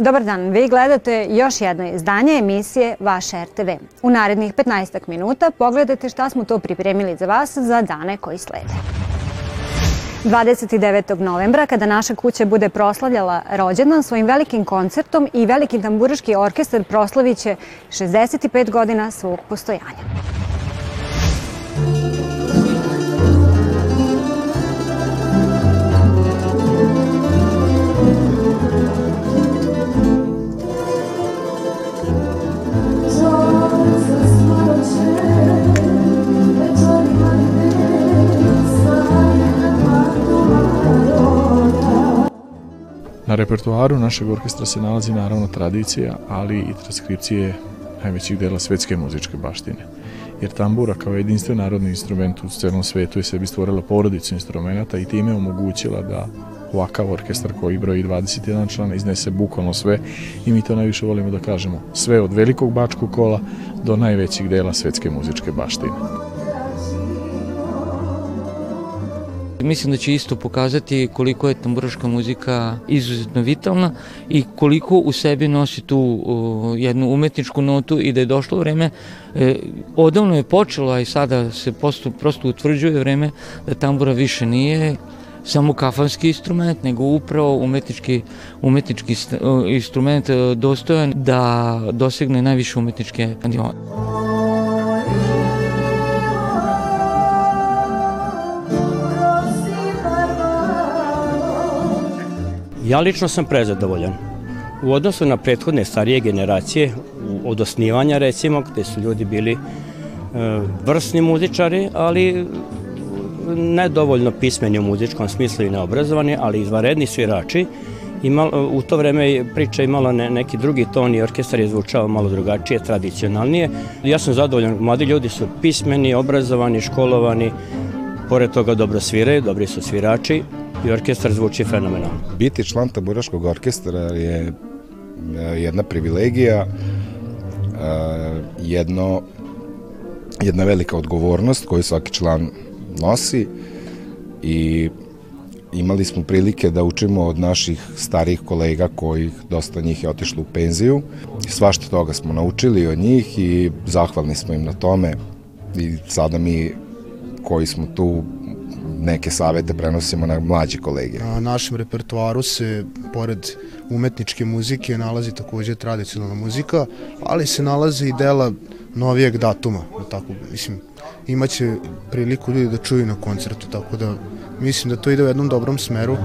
Dobar dan, vi gledate još jedno izdanje emisije Vaš RTV. U narednih 15 minuta pogledajte šta smo to pripremili za vas za dane koji slede. 29. novembra, kada naša kuća bude proslavljala rođendan svojim velikim koncertom i veliki tamburaški orkestar proslaviće 65 godina svog postojanja. Repertoaru našeg orkestra se nalazi naravno tradicija, ali i transkripcije najvećih dela svetske muzičke baštine. Jer tambura kao jedinstven narodni instrument u celom svetu je sebi stvorila porodicu instrumenta i time omogućila da ovakav orkestar koji broji 21 člana iznese bukvalno sve i mi to najviše volimo da kažemo sve od velikog bačkog kola do najvećih dela svetske muzičke baštine. Mislim da će isto pokazati koliko je tamburaška muzika izuzetno vitalna i koliko u sebi nosi tu jednu umetničku notu i da je došlo vreme, e, odavno je počelo, a i sada se posto, prosto utvrđuje vreme da tambura više nije samo kafanski instrument, nego upravo umetnički, umetnički instrument dostojan da dosegne najviše umetničke nivoe. Ja lično sam prezadovoljan. U odnosu na prethodne starije generacije, od osnivanja recimo, gde su ljudi bili e, vrsni muzičari, ali nedovoljno pismeni u muzičkom smislu i neobrazovani, ali izvaredni svirači. Imalo, u to vreme priča imala ne, neki drugi ton i orkestar je zvučao malo drugačije, tradicionalnije. Ja sam zadovoljan, mladi ljudi su pismeni, obrazovani, školovani, pored toga dobro sviraju, dobri su svirači i orkestar zvuči fenomenalno. Biti član taburaškog orkestra je e, jedna privilegija, e, jedno, jedna velika odgovornost koju svaki član nosi i imali smo prilike da učimo od naših starijih kolega koji dosta njih je otišlo u penziju. Svašta toga smo naučili od njih i zahvalni smo im na tome i sada mi koji smo tu neke savete prenosimo na mlađe kolege. Na našem repertoaru se, pored umetničke muzike, nalazi takođe tradicionalna muzika, ali se nalazi i dela novijeg datuma, da tako, mislim, imaće priliku ljudi da čuju na koncertu, tako da mislim da to ide u jednom dobrom smeru.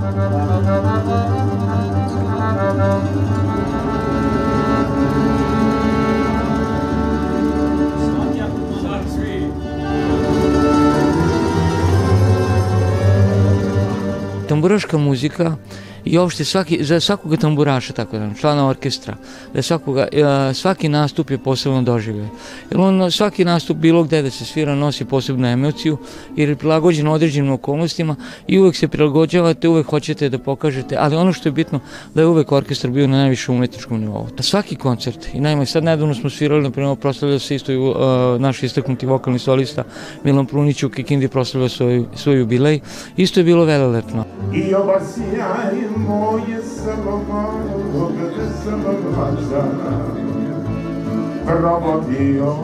Tamburaška muzika i uopšte svaki, za svakoga tamburaša, tako da, člana orkestra, da svakoga, e, svaki nastup je posebno doživio. Jer on svaki nastup bilo gde da se svira nosi posebnu emociju jer je prilagođen određenim okolnostima i uvek se prilagođavate, uvek hoćete da pokažete, ali ono što je bitno da je uvek orkestar bio na najvišem umetničkom nivou. Svaki koncert, i najmanje sad nedavno smo svirali, na primjer, proslavljao se isto uh, naš istaknuti vokalni solista Milan Prunić u Kikindi proslavljao svoj, svoj jubilej, isto je bilo velelepno. I ova moje samomalo gde sam mlađa provodio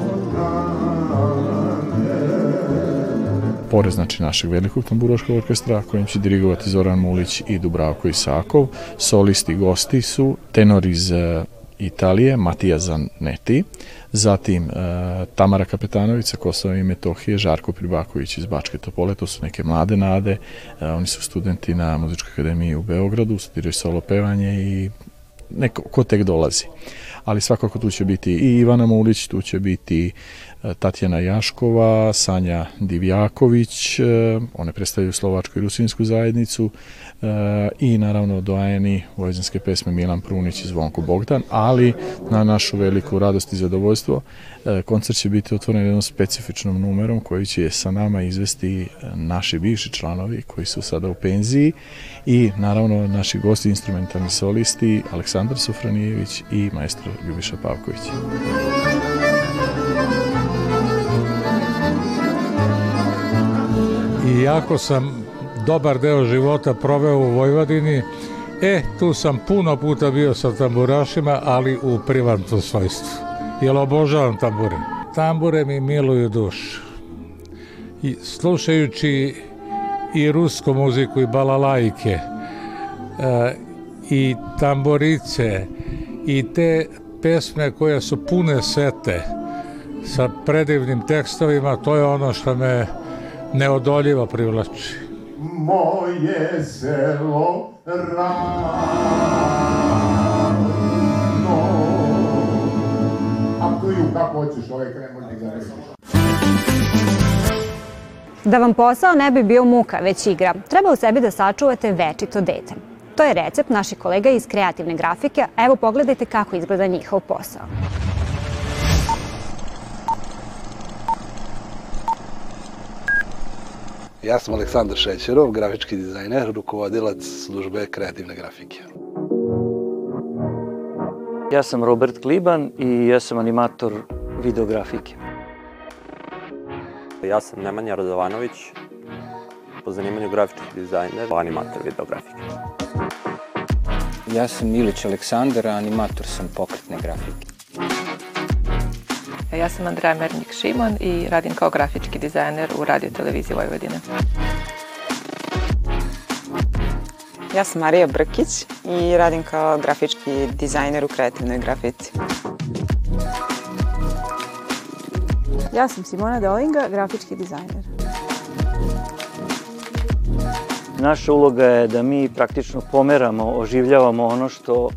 Pored znači našeg velikog tamburaškog orkestra kojim će dirigovati Zoran Mulić i Dubravko Isakov, solisti gosti su tenor iz e, Italije, Matija Zanetti, zatim e, Tamara Kapetanović sa Kosova i Metohije, Žarko Pribaković iz Bačke Topole, to su neke mlade nade, e, oni su studenti na Muzičkoj akademiji u Beogradu, studiraju solo pevanje i neko ko tek dolazi. Ali svakako tu će biti i Ivana Mulić, tu će biti Tatjana Jaškova, Sanja Divjaković, e, one predstavljaju Slovačku i Rusinsku zajednicu e, i naravno dojeni vojzinske pesme Milan Prunić i Zvonko Bogdan, ali na našu veliku radost i zadovoljstvo e, koncert će biti otvoren jednom specifičnom numerom koji će sa nama izvesti naši bivši članovi koji su sada u penziji i naravno naši gosti instrumentalni solisti Aleksandar Sofranijević i maestro Ljubiša Pavković. i jako sam dobar deo života proveo u Vojvodini E, tu sam puno puta bio sa tamburašima, ali u privatnom svojstvu. Jer obožavam tambure. Tambure mi miluju dušu. I slušajući i rusku muziku i balalajke e, i tamborice i te pesme koje su pune sete sa predivnim tekstovima, to je ono što me neodoljivo privlači. Moje selo ravno A ju kako hoćeš, ovaj ne može da. Da vam posao ne bi bio muka, već igra, treba u sebi da sačuvate večito dete. To je recept naših kolega iz kreativne grafike, a evo pogledajte kako izgleda njihov posao. Ja sam Aleksandar Šećerov, grafički dizajner, rukovodilac službe kreativne grafike. Ja sam Robert Kliban i ja sam animator videografike. Ja sam Nemanja Radovanović, po zanimanju grafički dizajner, animator videografike. Ja sam Milić Aleksandar, animator sam pokretne grafike. Ja sam Andreja Mernik Šimon i radim kao grafički dizajner u radio televiziji Vojvodine. Ja sam Marija Brkić i radim kao grafički dizajner u kreativnoj grafici. Ja sam Simona Dolinga, grafički dizajner. Naša uloga je da mi praktično pomeramo, oživljavamo ono što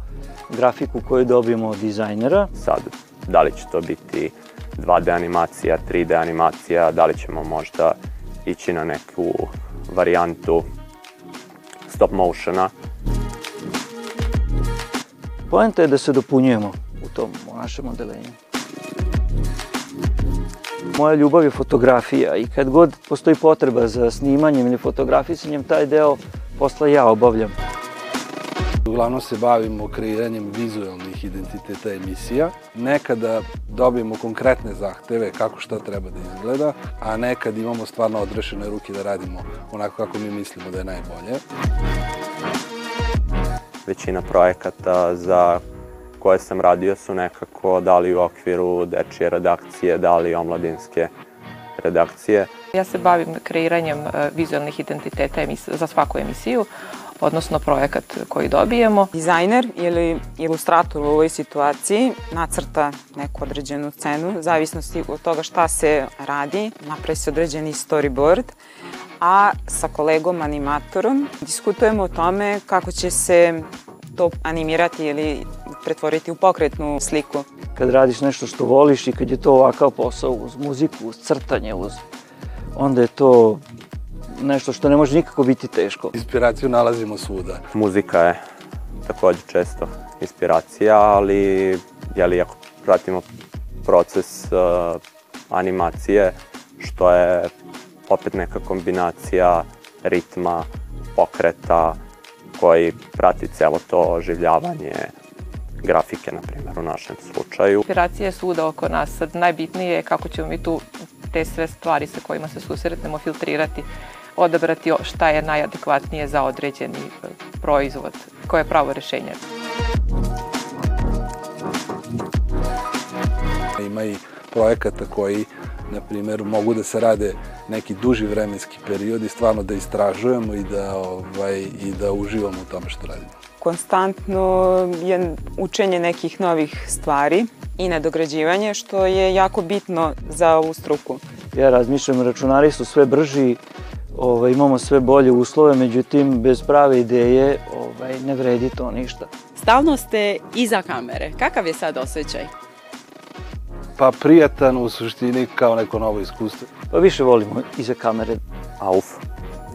grafiku koju dobijemo od dizajnera. Sad, da li će to biti 2D animacija, 3D animacija, da li ćemo možda ići na neku varijantu stop motiona. Poenta je da se dopunjujemo u tom našem odelenju. Moja ljubav je fotografija i kad god postoji potreba za snimanjem ili fotografisanjem, taj deo posla ja obavljam. Uglavnom se bavimo kreiranjem vizualnih identiteta emisija. Nekada dobijemo konkretne zahteve kako šta treba da izgleda, a nekad imamo stvarno odrešene ruke da radimo onako kako mi mislimo da je najbolje. Većina projekata za koje sam radio su nekako da li u okviru dečije redakcije, da li omladinske redakcije. Ja se bavim kreiranjem e, vizualnih identiteta za svaku emisiju, odnosno projekat koji dobijemo. Dizajner ili ilustrator u ovoj situaciji nacrta neku određenu scenu, zavisnosti od toga šta se radi, napravi se određeni storyboard, a sa kolegom animatorom diskutujemo o tome kako će se to animirati ili pretvoriti u pokretnu sliku. Kad radiš nešto što voliš i kad je to ovakav posao uz muziku, uz crtanje, uz, onda je to nešto što ne može nikako biti teško. Inspiraciju nalazimo svuda. Muzika je takođe često inspiracija, ali jeli, ako pratimo proces uh, animacije, što je opet neka kombinacija ritma, pokreta, koji prati celo to oživljavanje grafike, na primjer, u našem slučaju. Inspiracija je svuda oko nas. Sad najbitnije je kako ćemo mi tu te sve stvari sa kojima se susretnemo filtrirati, odabrati šta je najadekvatnije za određeni e, proizvod, koje je pravo rešenje. Ima i projekata koji na primjer, mogu da se rade neki duži vremenski period i stvarno da istražujemo i da, ovaj, i da uživamo u tome što radimo. Konstantno je učenje nekih novih stvari i nadograđivanje, što je jako bitno za ovu struku. Ja razmišljam, računari su sve brži, ovaj, imamo sve bolje uslove, međutim, bez prave ideje ovaj, ne vredi to ništa. Stalno ste iza kamere. Kakav je sad osjećaj? Pa prijatan u suštini kao neko novo iskustvo. Pa više volimo iza kamere. A uf.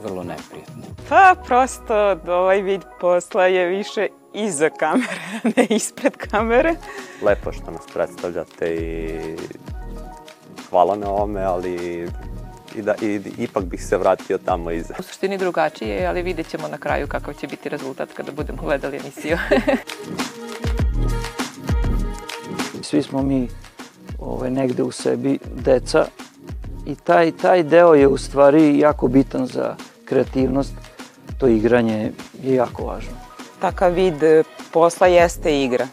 Vrlo neprijatno. Pa prosto ovaj vid posla je više iza kamere, ne ispred kamere. Lepo što nas predstavljate i hvala na ovome, ali i da i, ipak bih se vratio tamo iza. U suštini drugačije, ali vidjet ćemo na kraju kakav će biti rezultat kada budemo gledali emisiju. Svi smo mi ovaj, negde u sebi deca i taj, taj deo je u stvari jako bitan za kreativnost. To igranje je jako važno. takav vid e, posla jeste igra.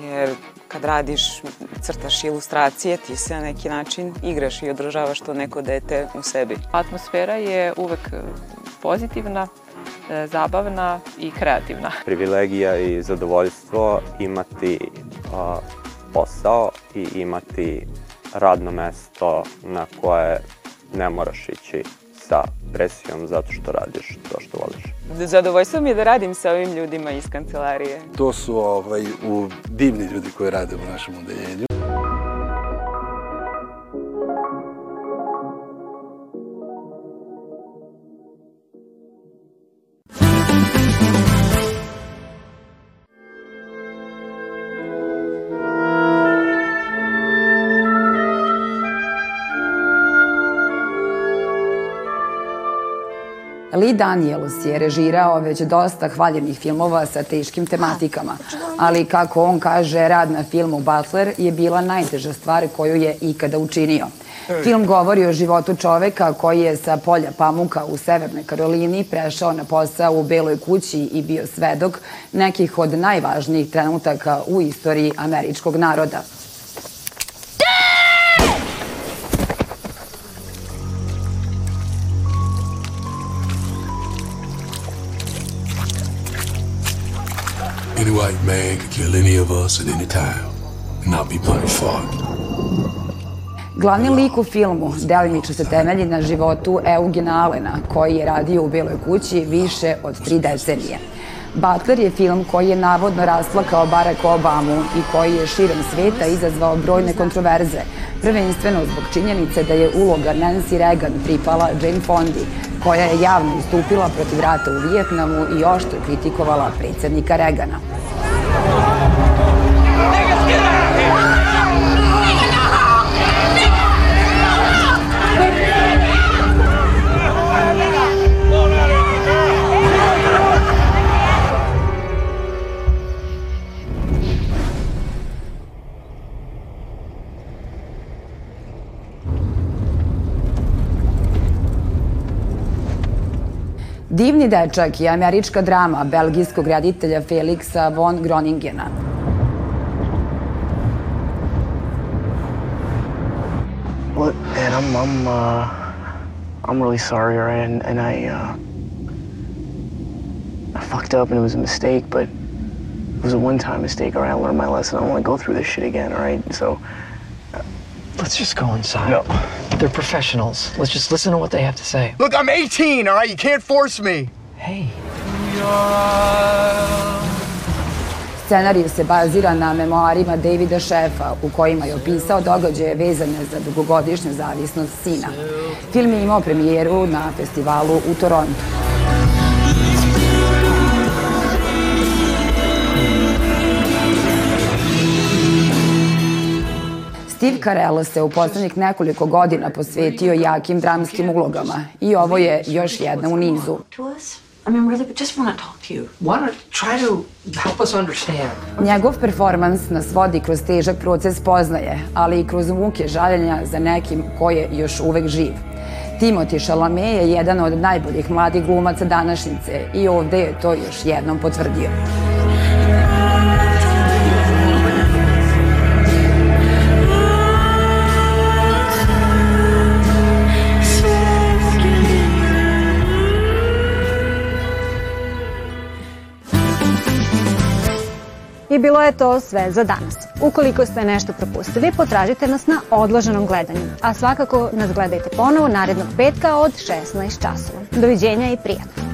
Jer kad radiš, crtaš ilustracije, ti se na neki način igraš i održavaš to neko dete u sebi. Atmosfera je uvek e, pozitivna, e, zabavna i kreativna. Privilegija i zadovoljstvo imati a, posao i imati radno mesto na koje ne moraš ići sa presijom zato što radiš to što voliš. Zadovoljstvo mi je da radim sa ovim ljudima iz kancelarije. To su ovaj, u divni ljudi koji rade u našem odeljenju. Lee Daniels je režirao već dosta hvaljenih filmova sa teškim tematikama, ali kako on kaže, rad na filmu Butler je bila najteža stvar koju je ikada učinio. Film govori o životu čoveka koji je sa polja pamuka u Severnoj Karolini prešao na posao u Beloj kući i bio svedok nekih od najvažnijih trenutaka u istoriji američkog naroda. White man could kill any of us at any time and not be punished for it. Glavni lik u filmu delimično se temelji na životu Eugena Alena, koji je radio u Beloj kući više od tri decenije. Butler je film koji je navodno rasplakao Barack Obamu i koji je širom sveta izazvao brojne kontroverze, prvenstveno zbog činjenice da je uloga Nancy Reagan pripala Jane Fondi, koja je javno istupila protiv rata u Vijetnamu i oštro kritikovala predsednika Reagana. Divni dečak je američka drama belgijskog reditelja Felixa von Groningena. Look, man, I'm I'm uh, I'm really sorry, all right? And, and I uh, I fucked up, and it was a mistake, but it was a one-time mistake. All right, I learned my lesson. I don't want to go through this shit again. All right, so Let's just go inside. No. They're professionals. Let's just listen to what they have to say. look, I'm 18. All right, you can't force me. Hey. Scenarij se bazira na memoarima Davida Šefa, u kojima je opisao događaje vezane za dugogodišnju zavisnost sina. Film je imao premijeru na festivalu u Torontu. Steve Carell se u poslednjih nekoliko godina posvetio jakim dramskim ulogama i ovo je još jedna u nizu. to? I mean, really, but just want to talk to you. Why don't try to help us understand? Njegov performans nas vodi kroz težak proces poznaje, ali i kroz muke žaljenja za nekim ko je još uvek živ. Timothy Chalamet je jedan od najboljih mladih glumaca današnjice i ovde je to još jednom potvrdio. I bilo je to sve za danas. Ukoliko ste nešto propustili, potražite nas na odloženom gledanju. A svakako nas gledajte ponovo narednog petka od 16 časova. Doviđenja i prijatno.